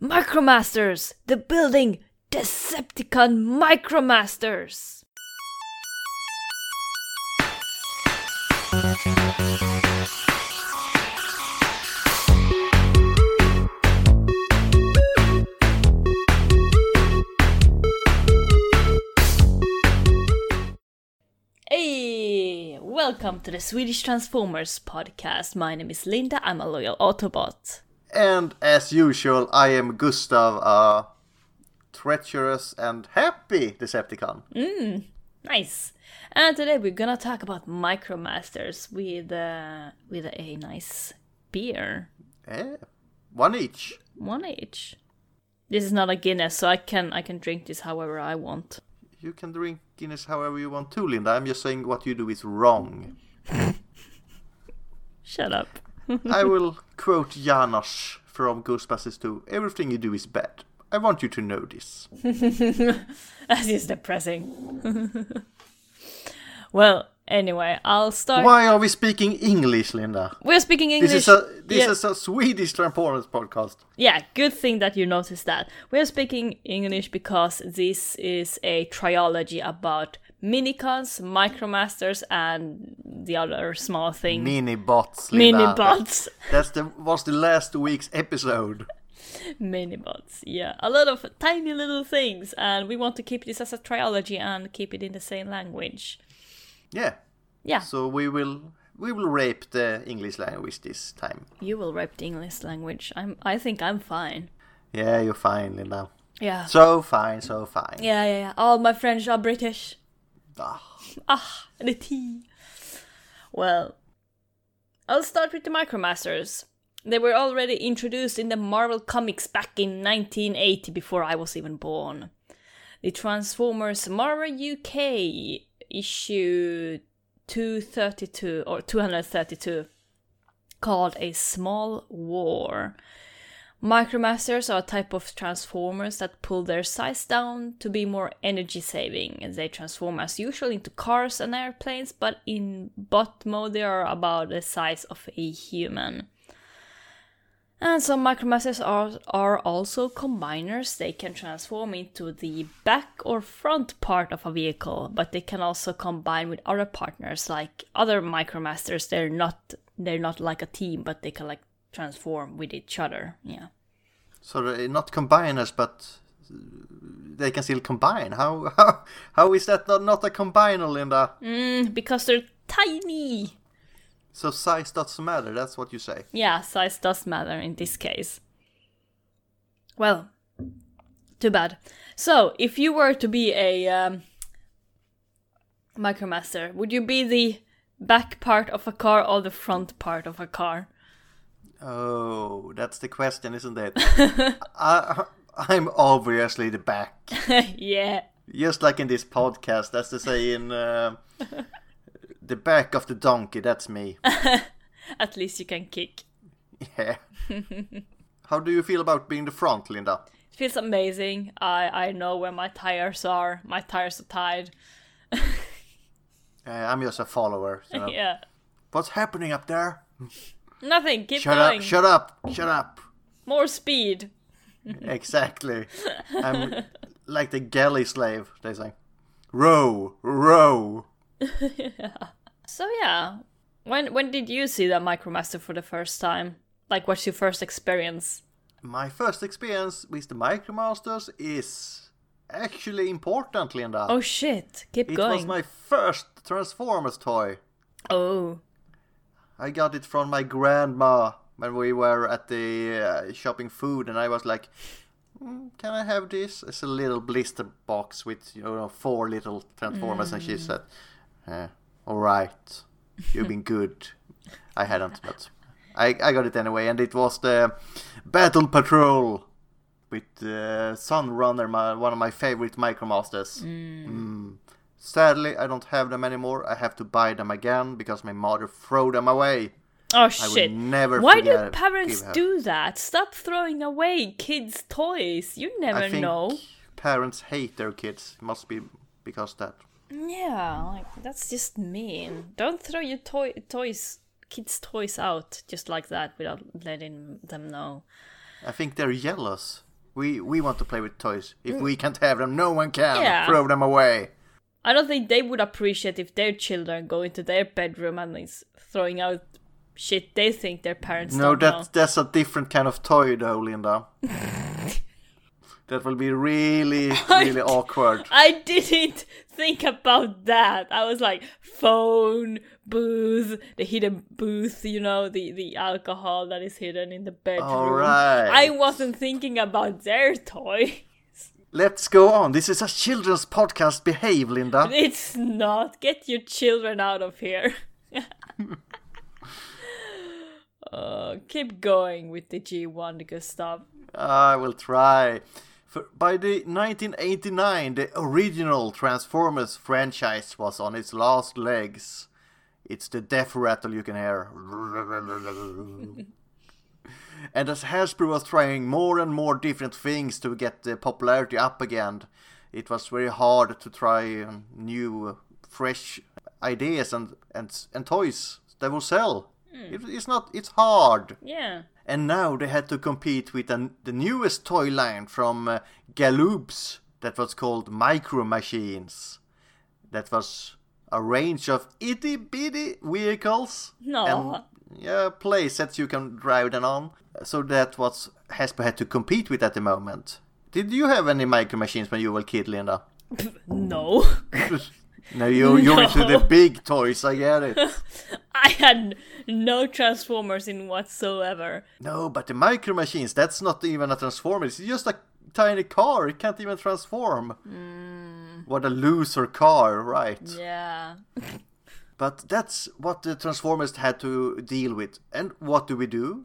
Micromasters, the building Decepticon Micromasters. Hey, welcome to the Swedish Transformers podcast. My name is Linda. I'm a loyal Autobot. And as usual, I am Gustav, a treacherous and happy Decepticon. Nice. And today we're gonna talk about Micromasters with uh, with a nice beer, Eh, one each. one each. This is not a Guinness, so I can I can drink this however I want. You can drink Guinness however you want too, Linda. I'm just saying what you do is wrong. Shut up. I will quote Janosz from Ghostbusters 2 Everything you do is bad. I want you to know this. That is depressing. well, anyway, I'll start. Why are we speaking English, Linda? We're speaking English. This is a this yeah. is a Swedish Transformers podcast. Yeah, good thing that you noticed that. We're speaking English because this is a trilogy about minicons, micromasters, and the other small thing. Mini bots. Minibots. That's the was the last week's episode. Minibots, yeah. A lot of tiny little things, and we want to keep this as a trilogy and keep it in the same language. Yeah. Yeah, So we will we will rape the English language this time. you will rape the English language. I'm. I think I'm fine. Yeah, you're fine, Linda. Yeah. So fine, so fine. Yeah, yeah, yeah. All my friends are British. Ah, Ah, the tea. Well, I'll start with the Micromasters. They were already introduced in the Marvel Comics back in 1980 before I was even born. The Transformers Marvel UK issue 232 or 232 called A Small War. Micromasters are a type of transformers that pull their size down to be more energy saving. And they transform as usual into cars and airplanes, but in bot mode they are about the size of a human. And some Micromasters are, are also combiners. They can transform into the back or front part of a vehicle, but they can also combine with other partners like other Micromasters. They're not they're not like a team, but they can like transform with each other. Yeah. so they're not combiners, but they can still combine. How how how is that not, not a combiner, Linda? Mm, because they're tiny. So size doesn't matter. That's what you say. Yeah, size does matter in this case. Well, too bad. So, if you were to be a um, Micromaster, would you be the back part of a car or the front part of a car? Oh, that's the question, isn't it? I, I'm obviously the back. yeah. Just like in this podcast, that's to say in uh, the back of the donkey. That's me. At least you can kick. Yeah. How do you feel about being the front, Linda? It feels amazing. I, I know where my tires are. My tires are tied. Uh, I'm just a follower. Know. yeah. What's happening up there? Nothing. Keep Shut going. up! Shut up! Shut up! More speed. exactly. I'm like the galley slave. They say, row, row. So yeah, when when did you see the Micromaster for the first time? Like, what's your first experience? My first experience with the Micromasters is actually important, Linda. Oh shit! Keep it going. was my first Transformers toy. Oh, I got it from my grandma when we were at the uh, shopping food, and I was like, "Mm, "Can I have this?" It's a little blister box with you know four little Transformers, and she said, uh, "All right, you've been good." I hadn't, but I I got it anyway, and it was the Battle Patrol with uh, Sunrunner, my, one of my favorite Micromasters. Mm. Sadly, I don't have them anymore. I have to buy them again because my mother threw them away. oh I shit! never Why do parents do that? Stop throwing away kids' toys. You never I think know. parents hate their kids. It must be because that. Yeah, like that's just mean. Don't throw your toy toys, kids' toys out just like that without letting them know. I think they're jealous. We we want to play with toys. If mm. we can't have them, no one can. Yeah. Throw them away. I don't think they would appreciate if their children go into their bedroom and is throwing out shit they think their parents No, don't know. that that's a different kind of toy, though, Linda. that will be really really awkward. I didn't think about that. I was like phone, booth, the hidden booth, you know, the the alcohol that is hidden in the bedroom. All right. I wasn't thinking about their toy. Let's go on. This is a children's podcast. Behave, Linda. It's not. Get your children out of here. uh, keep going with the G1, Gustav. I will try. For, by the 1989, the original Transformers franchise was on its last legs. It's the death rattle you can hear. and as Hasbro was trying more and more different things to get the popularity up again, it was very hard to try um, new, fresh ideas and, and, and toys that will sell. It, it's not. It's hard. Yeah. And now they had to compete with an, the newest toy line from uh, Galoob's that was called Micro Machines. That was a range of itty bitty vehicles No. and yeah, play sets you can drive them on. So that was Hasbro had to compete with at the moment. Did you have any micro machines when you were a kid, Linda? No. No, you you're into the big toys. I get it. I had no Transformers in whatsoever. No, but the micro machines, that's not even a transformer. It's just a tiny car. It can't even transform. Mm. What a loser car, right? Yeah. But that's what the Transformers had to deal with. And what do we do?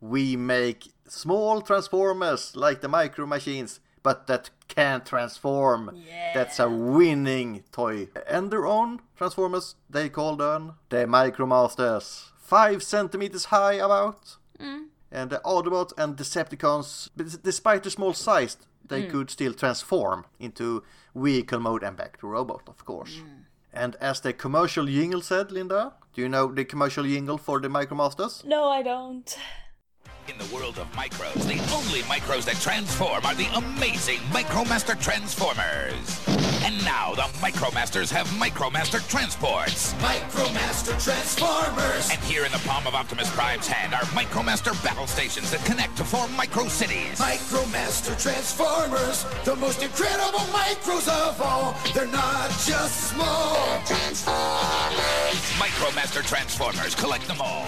We make small Transformers like the micro machines, but that can't transform. Yeah. That's a winning toy. And their own Transformers, they call them the Micromasters. Five centimeters high, about. Mm. And the Autobots and Decepticons, despite the small size, they mm. could still transform into vehicle mode and back to robot, of course. Mm. And as the commercial jingle said, Linda, do you know the commercial jingle for the Micromasters? No, I don't. In the world of micros, the only micros that transform are the amazing Micromaster Transformers. And now the Micromasters have Micromaster Transports. Micromaster Transformers! And here in the palm of Optimus Prime's hand are Micromaster battle stations that connect to form micro cities. Micromaster Transformers! The most incredible micros of all! They're not just small! Transformers. Micromaster Transformers, collect them all.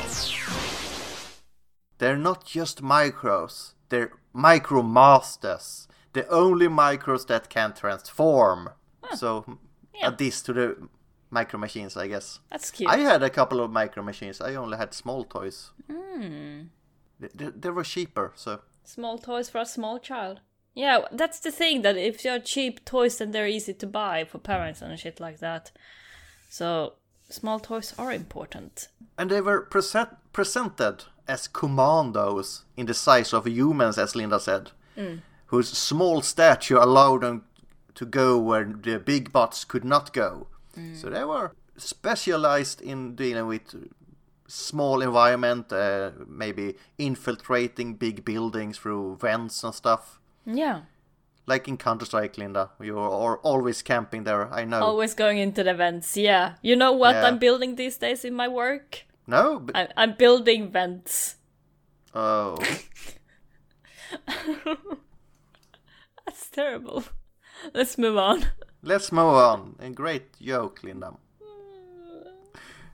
They're not just micros, they're Micromasters. The only micros that can transform. So, Yeah. a diss to the micro machines, I guess. That's cute. I had a couple of micro machines. I only had small toys. Hmm. They, they, they were cheaper, so. Small toys for a small child. Yeah, that's the thing that if they're cheap toys, then they're easy to buy for parents and shit like that. So small toys are important. And they were present, presented as commandos in the size of humans, as Linda said, hmm. whose small stature allowed them to go where the big bots could not go. So they were specialized in dealing with small environment, uh, maybe infiltrating big buildings through vents and stuff. Yeah. Like in Counter Strike, Linda, you're always camping there. I know. Always going into the vents. Yeah. You know what Yeah. I'm building these days in my work? No, but I- I'm building vents. oh, That's terrible. Let's move on. let's move on. A great joke, Linda.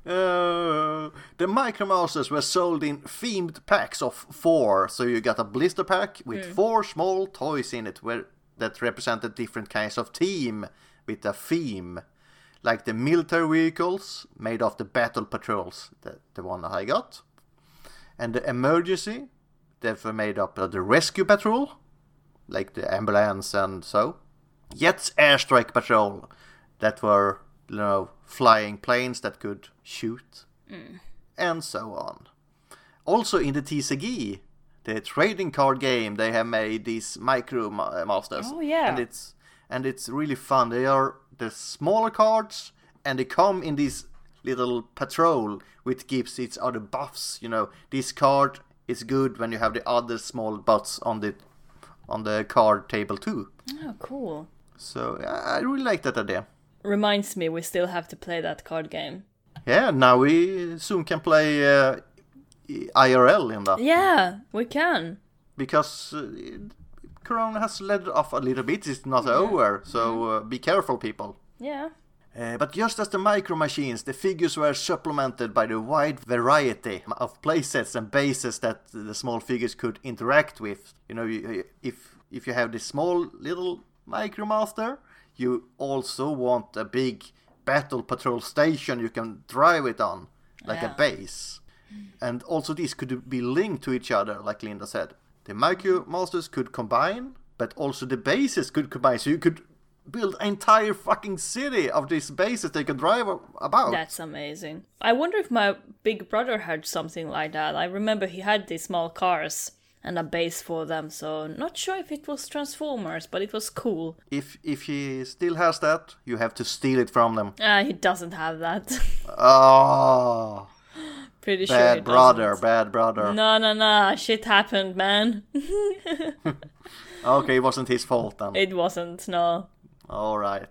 Uh, the Micromasters were sold in themed packs of four, so you got a blister pack with four small toys in it, where that represented different kinds of team with a theme, like the military vehicles made of the battle patrols, the, the one that I got, and the emergency that were made up of the rescue patrol, like the ambulance and so. Jets airstrike patrol that were you know flying planes that could shoot mm. and so on. Also in the TCG, the trading card game, they have made these micro ma- uh, masters. Oh, yeah. and it's and it's really fun. They are the smaller cards, and they come in this little patrol, which gives its other buffs. You know, this card is good when you have the other small buffs on the on the card table too. Oh, cool. So I really like that idea. Reminds me, we still have to play that card game. Yeah, now we soon can play uh, IRL in that Yeah, we can. because uh, Corona has led off a little bit. It's not over, so uh, be careful, people. Yeah. Uh, but just as the micro machines, the figures were supplemented by the wide variety of playsets and bases that the small figures could interact with. You know, if if you have this small little micromaster, you also want a big battle patrol station you can drive it on, like Yeah. a base. And also these could be linked to each other, like Linda said. The micromasters could combine, but also the bases could combine, so you could build an entire fucking city of these bases they could drive about. That's amazing. I wonder if my big brother had something like that. I remember he had these small cars and a base for them, so not sure if it was Transformers, but it was cool. If if he still has that, you have to steal it from them. Ah, he doesn't have that. Oh, Pretty sure he bad brother, doesn't. bad brother. No, no, no. Shit happened, man. Okay, it wasn't his fault then. it wasn't, no. All right,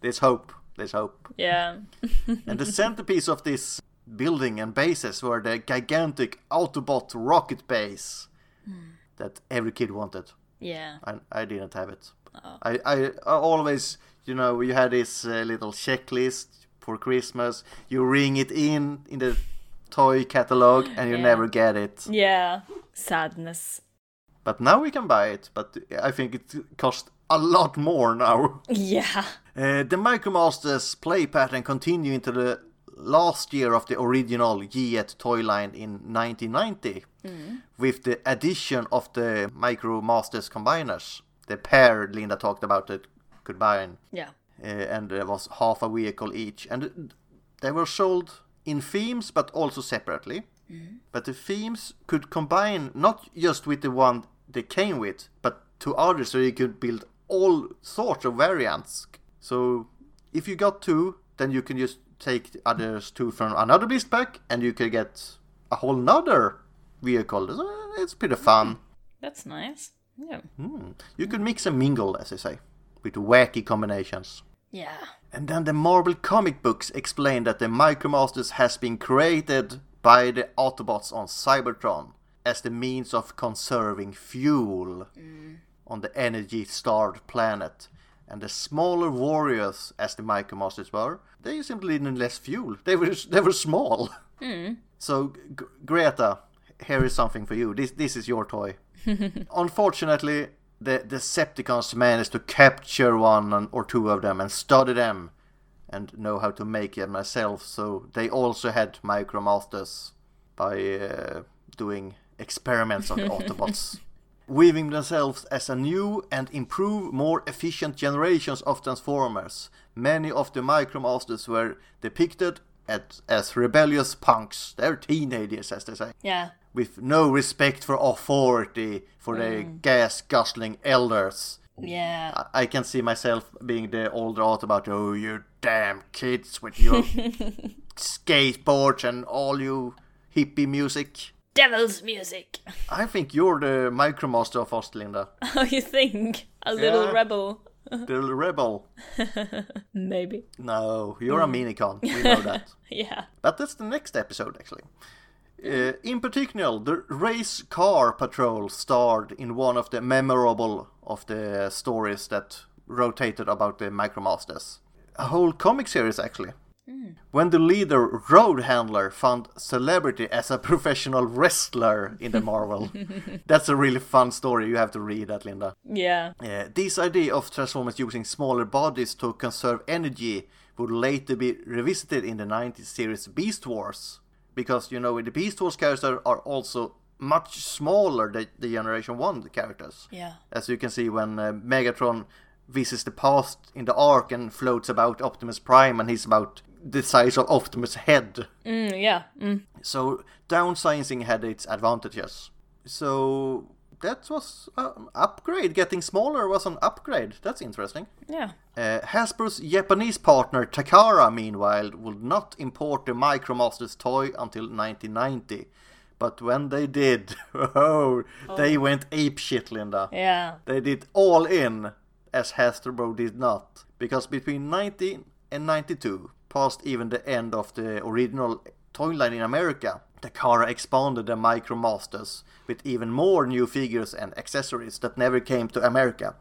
there's hope. There's hope. Yeah. and the centerpiece of this building and bases were the gigantic Autobot rocket base that every kid wanted. Yeah. I, I didn't have it. I, I, I always, you know, you had this uh, little checklist for Christmas. You ring it in in the toy catalog and you Yeah. never get it. Yeah. Sadness. But now we can buy it. But I think it costs a lot more now. Yeah. Uh, the Micromasters play pattern continue into the last year of the original G1 toy line in 1990 with the addition of the Micro Masters combiners. The pair Linda talked about that could combine Yeah. uh, and there was half a vehicle each and they were sold in themes but also separately. But the themes could combine not just with the one they came with, but to others, so you could build all sorts of variants. So if you got two, then you can just take the others two from another beast pack, and you can get a whole nother vehicle. It's pretty fun. Mm-hmm. That's nice. Yeah. Hmm. You could mix and mingle, as I say, with wacky combinations. Yeah. And then the Marvel comic books explain that the Micromasters has been created by the Autobots on Cybertron as the means of conserving fuel mm. on the energy-starved planet. And the smaller warriors, as the Micromasters were, they simply needed less fuel. They were they were small. So G- Greta, here is something for you. This this is your toy. Unfortunately, the Decepticons managed to capture one or two of them and study them and know how to make them myself. So they also had Micromasters by uh, doing experiments on the Autobots, weaving themselves as a new and improved, more efficient generations of Transformers. Many of the Micromasters were depicted at, as rebellious punks. They're teenagers, as they say Yeah. with no respect for authority for the mm. gas guzzling elders. Yeah. I- I can see myself being the older Autobot. Oh, you damn kids with your skateboards and all you hippie music. Devil's music. I think you're the Micromaster of us, Linda. Oh, you think? A little Yeah. rebel. The rebel. Maybe. No, you're a minicon. We know that. Yeah. But that's the next episode, actually. Uh, in particular, the race car patrol starred in one of the memorable of the stories that rotated about the Micromasters. A whole comic series, actually. When the leader Road Handler found celebrity as a professional wrestler in the Marvel. That's a really fun story. You have to read that, Linda. Yeah. Uh, this idea of Transformers using smaller bodies to conserve energy would later be revisited in the 90s series Beast Wars. Because, you know, the Beast Wars characters are also much smaller than the Generation 1 characters. Yeah. As you can see when uh, Megatron visits the past in the Ark and floats about Optimus Prime and he's about the size of Optimus' head. Mm, yeah. Mm. So downsizing had its advantages. So that was an upgrade. Getting smaller was an upgrade. That's interesting. Yeah. Uh, Hasbro's Japanese partner Takara, meanwhile, would not import the Micromasters toy until 1990. But when they did, oh, they went ape shit, Linda. Yeah. They did all in, as Hasbro did not. Because between 19 and 92, past even the end of the original toy line in America, Takara expanded the Micromasters with even more new figures and accessories that never came to America.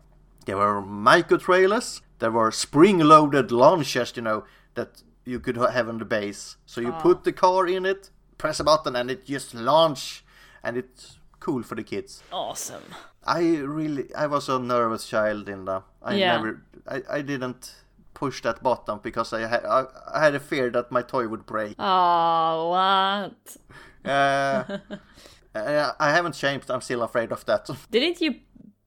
There were micro trailers, there were spring loaded launchers, you know, that you could have on the base. So you oh. put the car in it, press a button, and it just launch, and it's cool for the kids. Awesome. I really, I was a nervous child, Linda. I Yeah. never, I, I didn't push that button because I had, I, had a fear that my toy would break. Oh, what? Uh, I haven't changed. I'm still afraid of that. Didn't you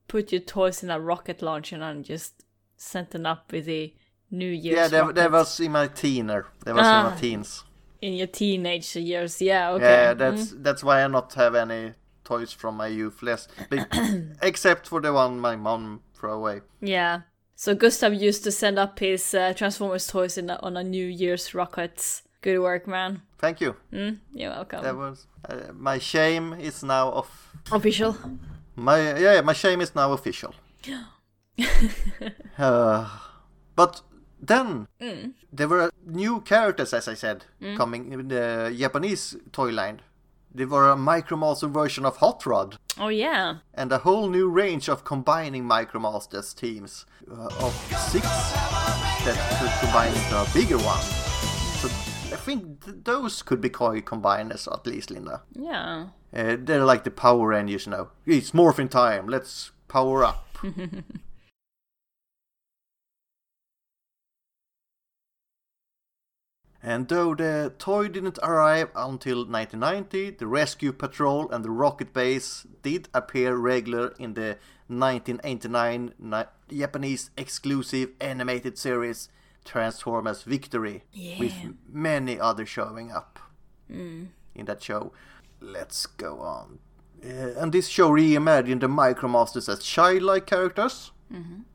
put your toys in a rocket launcher and just sent them up with the New Year's yeah, that, that was in my teener. That was Ah. in my teens. in your teenage years? Yeah, okay. Yeah, that's that's why I not have any toys from my youth, less, except for the one my mom threw away. Yeah. So Gustav used to send up his uh, Transformers toys in a, on a New Year's rocket. Good work, man. Thank you. Mm, you're welcome. That was uh, my shame is now off. Official. My yeah, my shame is now official. Uh, but then there were new characters, as I said, coming in the Japanese toy line. They were a Micromaster version of Hot Rod, Oh yeah. and a whole new range of combining Micromasters teams uh, of six that could combine into a bigger one. So I think th- those could be called combined as at least, Linda. Yeah. Uh, they're like the Power Rangers now. It's morphing time. Let's power up. and though the toy didn't arrive until 1990, the Rescue Patrol and the Rocket Base did appear regular in the 1989 ni- Japanese exclusive animated series Transformers Victory, with many others showing up in that show. Let's go on. Uh, and this show reimagined the Micromasters as childlike characters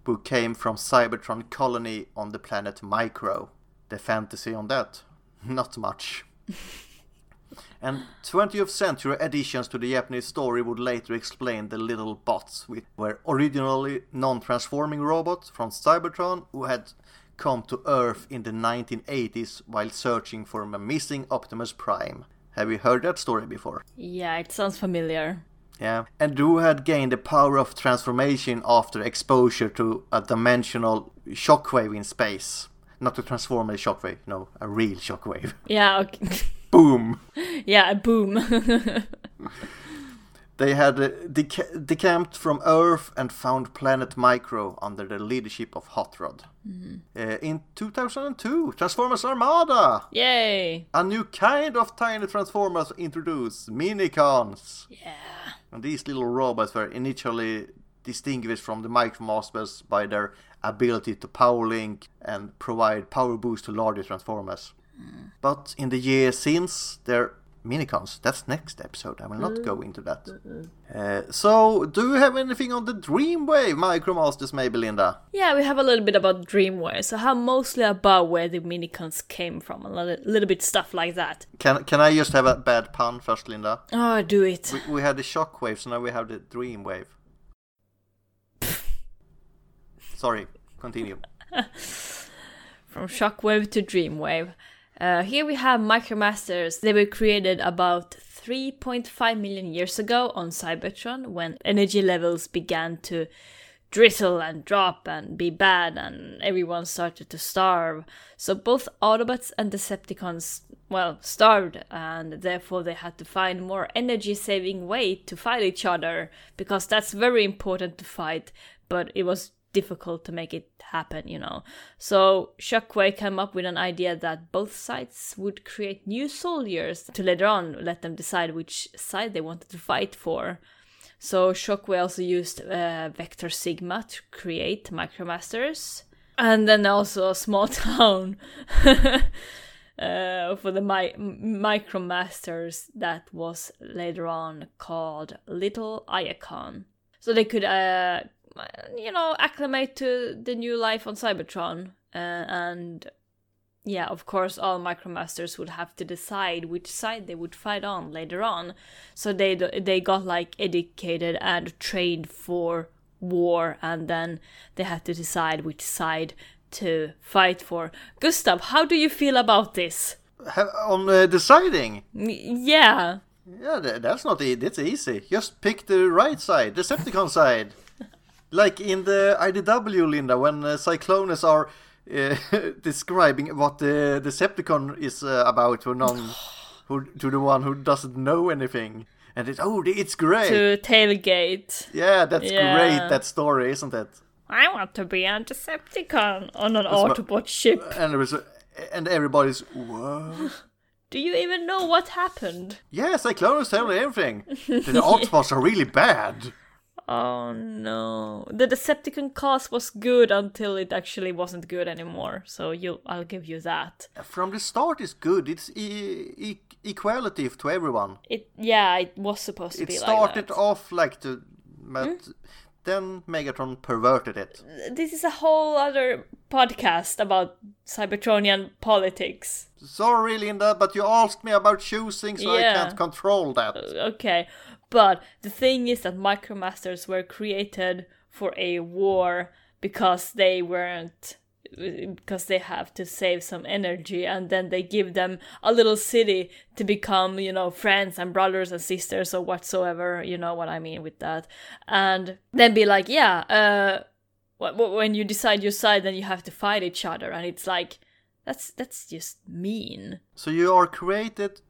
who came from Cybertron colony on the planet Micro. The fantasy on that, not much. and 20th century additions to the Japanese story would later explain the little bots, which were originally non-transforming robots from Cybertron who had come to Earth in the 1980s while searching for a missing Optimus Prime. Have you heard that story before? Yeah, it sounds familiar. Yeah, and who had gained the power of transformation after exposure to a dimensional shockwave in space. Not to transform a transformer shockwave, no, a real shockwave. Yeah, okay. Boom! yeah, a boom. They had uh, deca- decamped from Earth and found planet Micro under the leadership of Hot Rod. Uh, in 2002, Transformers Armada! Yay. A new kind of tiny Transformers introduced, Minicons! Yeah. And these little robots were initially distinguished from the Micromasters by their ability to power link and provide power boost to larger Transformers. But in the years since, their Minicons, that's next episode, I will not go into that. Uh, so, do you have anything on the Dreamwave Micromasters, maybe, Linda? Yeah, we have a little bit about Dreamwave. So how mostly about where the minicons came from, a little, little bit stuff like that. Can, can I just have a bad pun first, Linda? Oh, do it. We, we had the Shockwave, so now we have the Dreamwave. Sorry, continue. From Shockwave to Dreamwave. Uh, here we have Micromasters. They were created about 3.5 million years ago on Cybertron when energy levels began to drizzle and drop and be bad and everyone started to starve. So both Autobots and Decepticons, well, starved and therefore they had to find more energy saving way to fight each other because that's very important to fight, but it was difficult to make it happen, you know. So Shockwave came up with an idea that both sides would create new soldiers to later on let them decide which side they wanted to fight for. So Shockwave also used uh, Vector Sigma to create Micromasters. And then also a small town uh, for the mi- Micromasters that was later on called Little Iacon. So they could, uh, you know, acclimate to the new life on Cybertron uh, and yeah, of course, all Micromasters would have to decide which side they would fight on later on. So they they got like educated and trained for war, and then they had to decide which side to fight for. Gustav, how do you feel about this? On uh, deciding, Yeah, yeah, that's not e- that's easy. Just pick the right side, the Decepticon side. Like in the IDW, Linda, when uh, Cyclonus are uh, describing what the Decepticon is uh, about to non, who to the one who doesn't know anything, and it's oh, it's great. to Tailgate. Yeah, that's Yeah. great. That story, isn't it? I want to be a Decepticon on an what- Autobot ship. And was, and everybody's whoa. Do you even know what happened? Yes, Cyclonus tell me everything. the Autobots are really bad. Oh no. The Decepticon cause was good until it actually wasn't good anymore. So you I'll give you that. From the start, it's good. It's e- e- equality to everyone. It yeah, it was supposed to It be like that. It started off like the, but hmm? then Megatron perverted it. This is a whole other podcast about Cybertronian politics. Sorry, Linda, but you asked me about choosing, so I can't control that. Uh, okay. But the thing is that Micromasters were created for a war because they weren't because they have to save some energy and then they give them a little city to become you know friends and brothers and sisters or whatsoever you know what i mean with that. And then be like yeah uh wh- wh- when you decide your side then you have to fight each other. And it's like that's that's just mean. So you are created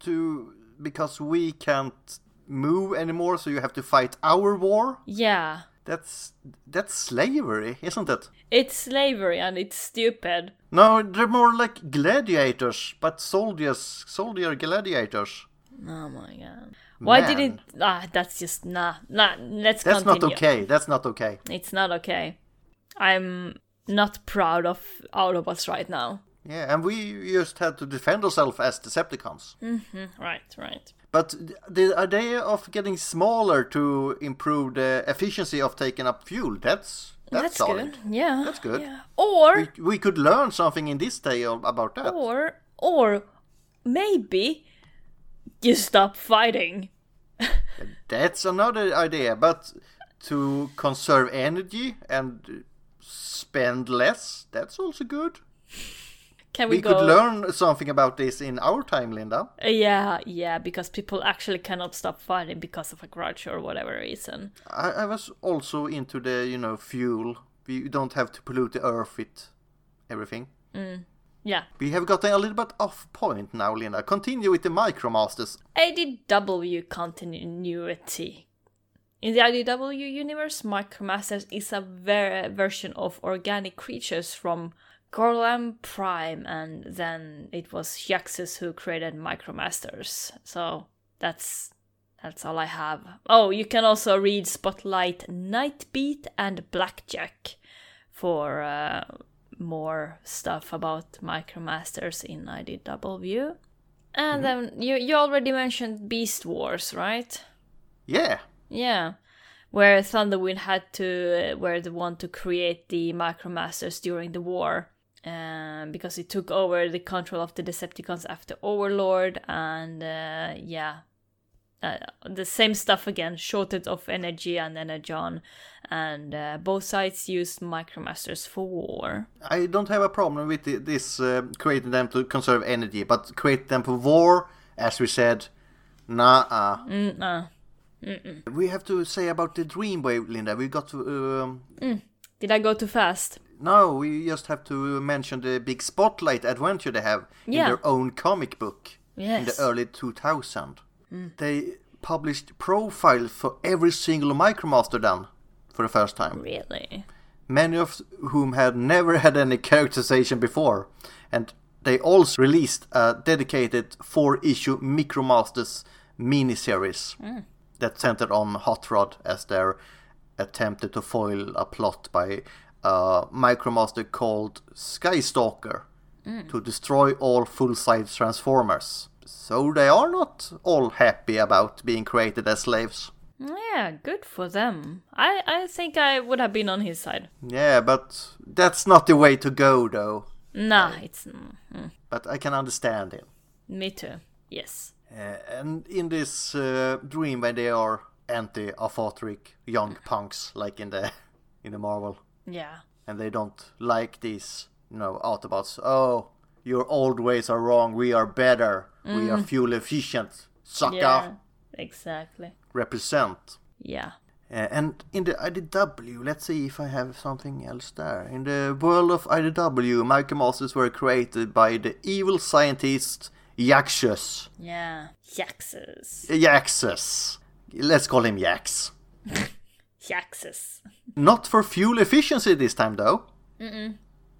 to because we can't move anymore, so you have to fight our war. yeah That's that's slavery, isn't it? it's slavery and it's stupid No, they're more like gladiators, but soldiers, soldier gladiators. Oh my god. Why Man. didn't ah that's just nah nah let's That's continue. not okay. That's not okay. It's not okay. I'm not proud of all of us right now. Yeah, and we just had to defend ourselves as Decepticons. Mhm. Right, right. But the idea of getting smaller to improve the efficiency of taking up fuel, that's that's, solid. good. Yeah. That's good. Yeah. Or We, we could learn something in this day of- about that. or or maybe you stop fighting. That's another idea, but to conserve energy and spend less, that's also good. Can we, We go could learn something about this in our time, Linda. Uh, yeah, yeah, because people actually cannot stop fighting because of a grudge or whatever reason. I, I was also into the, you know, fuel. We don't have to pollute the earth with everything. Yeah. We have gotten a little bit off point now, Linda. Continue with the Micromasters. IDW continuity. In the IDW universe, Micromasters is a ver- version of organic creatures from Gorlam Prime, and then it was Yaxus who created Micromasters. So that's that's all I have. Oh, you can also read Spotlight, Nightbeat, and Blackjack for uh, more stuff about Micromasters in IDW. And then you you already mentioned Beast Wars, right? Yeah. Yeah, where Thunderwing had to uh, were the one to create the Micromasters during the war, um, because he took over the control of the Decepticons after Overlord, and uh, yeah, uh, the same stuff again, shortage of energy and energon, and uh, both sides used Micromasters for war. I don't have a problem with the- this uh, creating them to conserve energy, but create them for war, as we said, nah. Mm-uh. We have to say about the Dreamwave, Linda. We got to. Um, Did I go too fast? No, we just have to mention the big Spotlight adventure they have Yeah. in their own comic book in the early 2000. Mm. They published profiles for every single Micromaster done for the first time. Really? many of whom had never had any characterization before, and they also released a dedicated four-issue Micromasters miniseries mm. that centered on Hot Rod as their attempted to foil a plot by a Micromaster called Skystalker to destroy all full-size Transformers. So they are not all happy about being created as slaves. Yeah, good for them. I I think I would have been on his side. Yeah, but that's not the way to go, though. Nah, it's mm, mm, but I can understand him. me too. Yes. Uh, and in this uh, dream, when they are anti-aphotic young punks, like in the in the Marvel, Yeah. and they don't like these, you know, Autobots. Oh, your old ways are wrong. We are better. We are fuel efficient. Sucker. Yeah. Exactly. Represent. Yeah. Uh, and in the IDW, let's see if I have something else there. In the world of IDW, Micromasters were created by the evil scientist Yaxus. Yeah. Yaxus. Yaxus. Let's call him Yax. Yaxus. Not for fuel efficiency this time, though.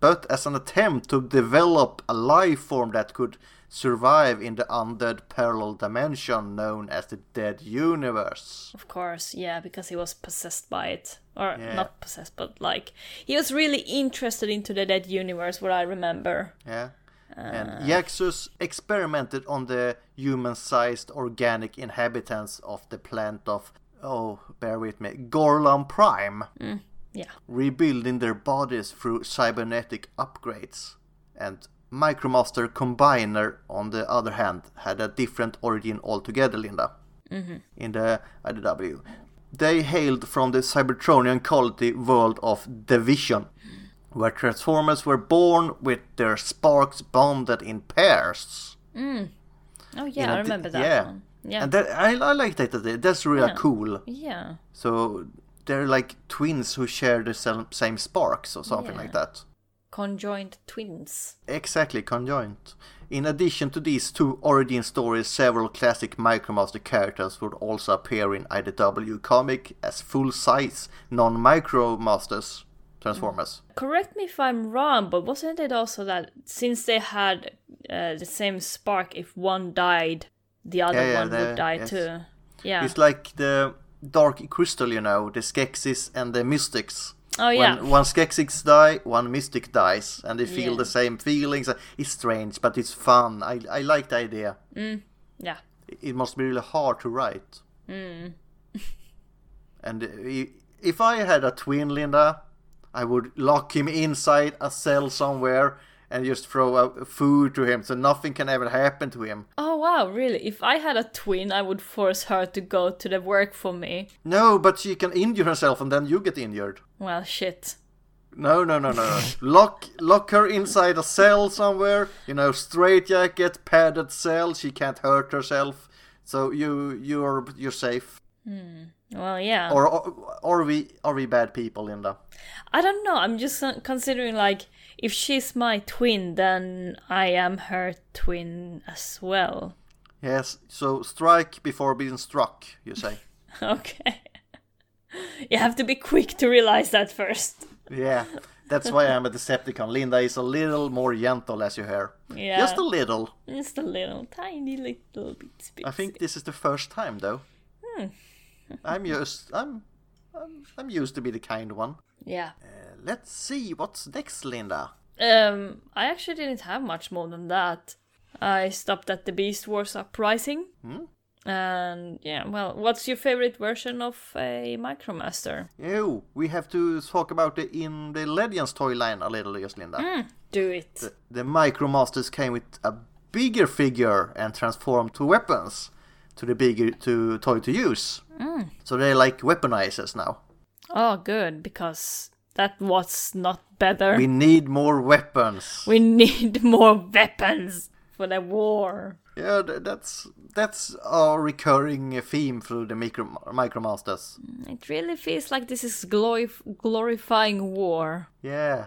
But as an attempt to develop a life form that could survive in the undead parallel dimension known as the Dead Universe. Of course, yeah, because he was possessed by it. Or Yeah. not possessed, but like he was really interested into the dead universe, what I remember. Yeah. Uh. And Yaxus experimented on the human-sized organic inhabitants of the planet of, oh, bear with me, Gorlam Prime, mm, Yeah. rebuilding their bodies through cybernetic upgrades. And Micromaster Combiner, on the other hand, had a different origin altogether, Linda. Mm-hmm. In the IDW. They hailed from the Cybertronian quality world of Division, where Transformers were born with their sparks bonded in pairs. Mm. Oh In yeah, I a di- remember that yeah. one. Yeah. And that, I, I like that. That's really Yeah. cool. yeah. So they're like twins who share the same sparks or something Yeah. like that. Conjoined twins. Exactly, conjoined. In addition to these two origin stories, several classic Micromaster characters would also appear in IDW comic as full-size non-Micromasters Transformers. Correct me if I'm wrong, but wasn't it also that since they had uh, the same spark, if one died, the other Yeah, yeah, one the- would die yes. too? Yeah. It's like the Dark Crystal, you know, the Skeksis and the Mystics. oh yeah. When one Skeksis die, one Mystic dies, and they feel Yeah. the same feelings. It's strange, but it's fun. I, I like the idea. yeah. it must be really hard to write. Hmm. and if I had a twin, Linda, I would lock him inside a cell somewhere and just throw out food to him so nothing can ever happen to him. Oh wow, really? If I had a twin, I would force her to go to the work for me. No, but she can injure herself and then you get injured. Well, shit. No, no, no, no. no. lock, lock her inside a cell somewhere. You know, straitjacket, padded cell. She can't hurt herself, so you, you're, you're safe. Hmm. Well, yeah. Or, or, are we, are we bad people, Linda? I don't know. I'm just considering like if she's my twin, then I am her twin as well. Yes, so strike before being struck, you say. Okay. you have to be quick to realize that first. yeah, that's why I'm a Decepticon. Linda is a little more gentle, as you hear. Yeah. Just a little. Just a little, tiny little bit. I think this is the first time, though. Hmm. I'm used. I'm, I'm. I'm used to be the kind one. Yeah. Uh, let's see what's next, Linda. Um, I actually didn't have much more than that. I stopped at the Beast Wars Uprising. Hmm? And yeah, well, what's your favorite version of a Micromaster? Oh, we have to talk about the in the Legends toy line a little, yes, Linda. Hmm, do it. The Micromasters came with a bigger figure and transformed to weapons to the bigger to toy to use. Hmm. So they're like weaponizers now. Oh, good, because that was not better. We need more weapons. We need more weapons for the war. Yeah, that's that's our recurring theme through the micro Micromasters. Mm, it really feels like this is glorif- glorifying war. Yeah.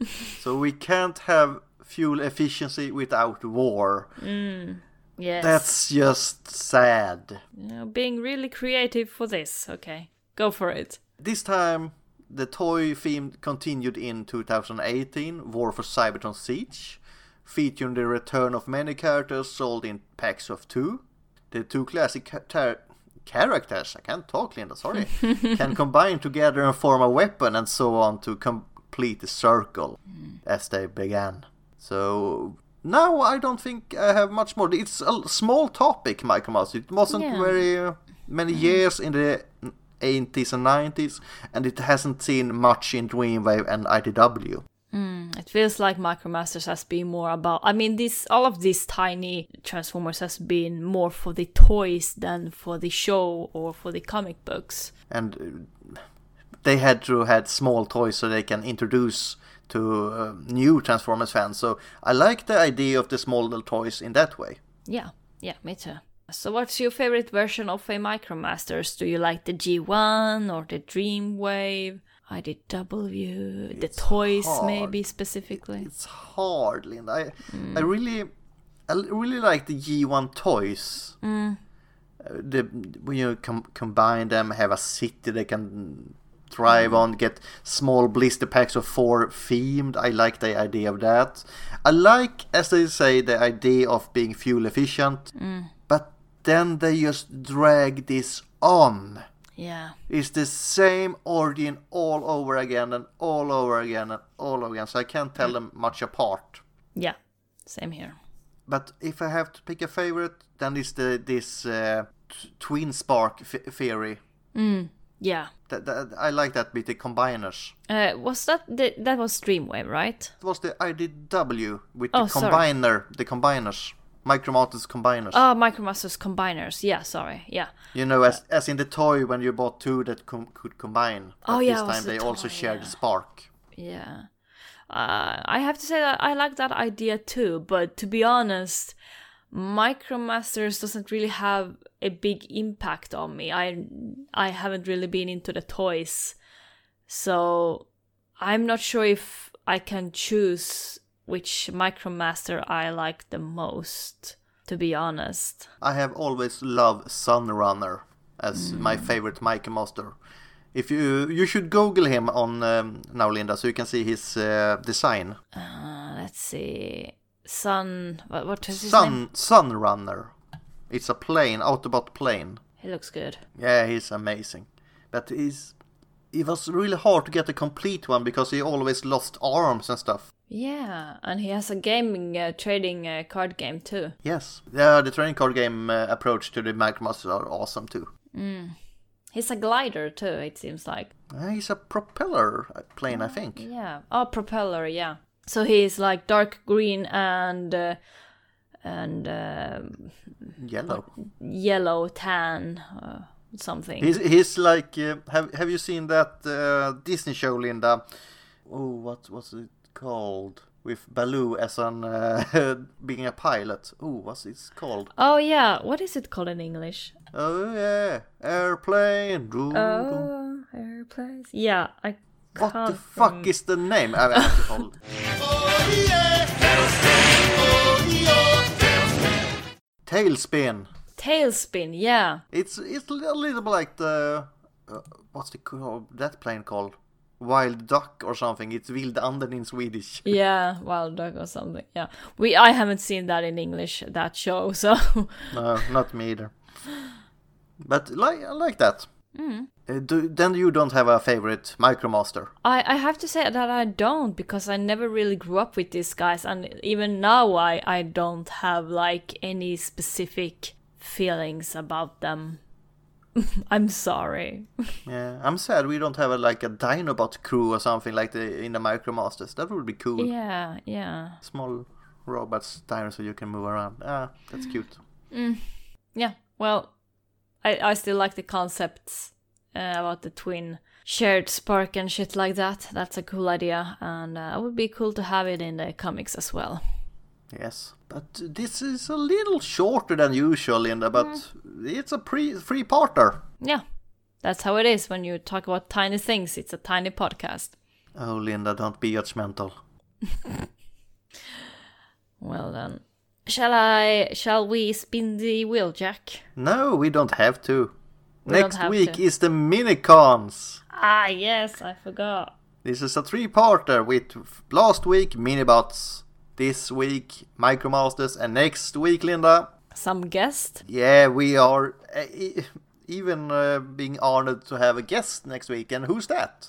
so we can't have fuel efficiency without war. Mm, yes. That's just sad. You know, being really creative for this. Okay, go for it. This time, the toy theme continued in 2018, War for Cybertron Siege, featuring the return of many characters sold in packs of two. The two classic tar- characters, I can't talk, Linda, sorry, can combine together and form a weapon and so on to complete the circle as they began. So. Now I don't think I have much more. It's a small topic, Micromaster. It wasn't Yeah. very many mm-hmm. years in the 80s and 90s, and it hasn't seen much in Dreamwave and IDW. It It feels like Micromasters has been more about. I mean, this all of these tiny Transformers has been more for the toys than for the show or for the comic books. and uh, they had to had small toys so they can introduce to uh, new Transformers fans. So I like the idea of the small little toys in that way. Yeah, yeah, me too. So, what's your favorite version of a Micromasters? Do you like the G1 or the Dreamwave? IDW, the toys, hard. maybe specifically. It's hard, Linda. I, mm. I really, I really like the G1 toys. Mm. Uh, the when you com- combine them, have a city they can thrive on, get small blister packs of four themed. I like the idea of that. I like, as they say, the idea of being fuel efficient. But then they just drag this on. Yeah, It's the same origin all over again and all over again and all over again. So I can't tell them much apart. yeah, same here. But if I have to pick a favorite, then it's the this uh, t- twin spark f- theory. Yeah. That, that, I like that with the combiners. Uh, was that the, that was Dreamwave, right? It was the IDW with Oh, the sorry. combiner, the combiners, Micromasters combiners. Oh, Micromasters combiners. Yeah, sorry. Yeah. you know, as as in the toy when you bought two that com- could combine. Oh, yeah, This time the they also shared yeah. the spark. Yeah. Uh, I have to say that I like that idea too, but to be honest, Micromasters doesn't really have a big impact on me. I I haven't really been into the toys. So I'm not sure if I can choose which Micromaster I like the most, to be honest. I have always loved Sunrunner as my Mm. favorite Micromaster. If you you should Google him on um, now, Linda, so you can see his uh, design. Uh, let's see. Sun. What, what is his name? Sun Sunrunner. It's a plane, Autobot plane. He looks good. Yeah, he's amazing. But he's it was really hard to get a complete one because he always lost arms and stuff. Yeah, and he has a gaming uh, trading uh, card game too. Yes, yeah, the trading card game uh, approach to the Micromasters are awesome too. He's a glider too, it seems like. Uh, he's a propeller plane, I think. Yeah. Oh, propeller, yeah. So he's like dark green and uh, and um Yellow. yellow tan uh, something. He's he's like uh, have have you seen that uh, Disney show, Linda? Oh, what was it called? With Baloo as an uh, being a pilot. Oh, what's it called? Oh yeah, what is it called in English? Oh yeah, airplane. Oh, airplanes. Yeah, I what the fuck rem- is the name? I have to hold. TaleSpin. TaleSpin. Yeah. It's it's a little bit like the uh, what's the that plane called? Wild duck or something. It's wild anden in Swedish. Yeah, Wild Duck or something. Yeah, we I haven't seen that in English that show, so No, not me either. But like I like that. Uh, do, then you don't have a favorite Micromaster. I I have to say that I don't because I never really grew up with these guys, and even now I I don't have like any specific feelings about them. I'm sorry. Yeah, I'm sad we don't have a, like a Dinobot crew or something like the in the Micromasters. That would be cool. yeah, yeah, Small robots, dinosaur you can move around. Ah, that's cute. yeah. Well, I I still like the concepts uh, about the twin shared spark and shit like that. That's a cool idea, and uh, it would be cool to have it in the comics as well. Yes, but this is a little shorter than usual, Linda. But it's a pre three parter. Yeah, that's how it is when you talk about tiny things. It's a tiny podcast. Oh, Linda, don't be judgmental. Well then, shall I? Shall we spin the wheel, Jack? No, we don't have to. We Next have week to. is the minicons. Ah, yes, I forgot. This is a three-parter with last week Minibots, this week Micromasters, and next week, Linda. Some guest. Yeah, we are uh, e- even uh, being honored to have a guest next week, and who's that?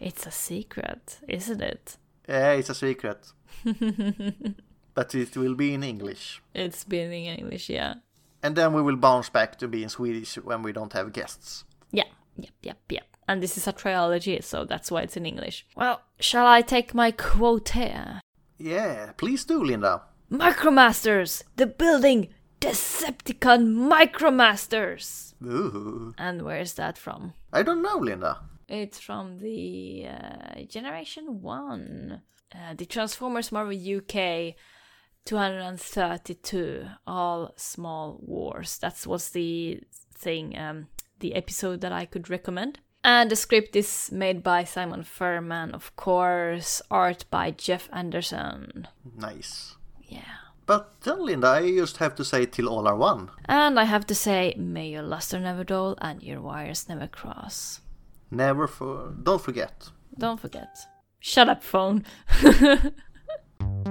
It's a secret, isn't it? Yeah, it's a secret. but it will be in English. It's been in English, yeah. And then we will bounce back to being Swedish when we don't have guests. Yeah, yep, yep, yep. And this is a trilogy, so that's why it's in English. Well, shall I take my quote here? Yeah, please do, Linda. Micromasters, the building Decepticon Micromasters. Ooh. And where's that from? I don't know, Linda. It's from the uh, Generation 1. Uh, the Transformers Marvel UK 232. All Small Wars. That was the thing, um, the episode that I could recommend. And the script is made by Simon Furman, of course. Art by Jeff Anderson. Nice. Yeah. But then, Linda, I just have to say till all are one. And I have to say, may your luster never dull and your wires never cross. Never for. Don't forget. Don't forget. Shut up, phone.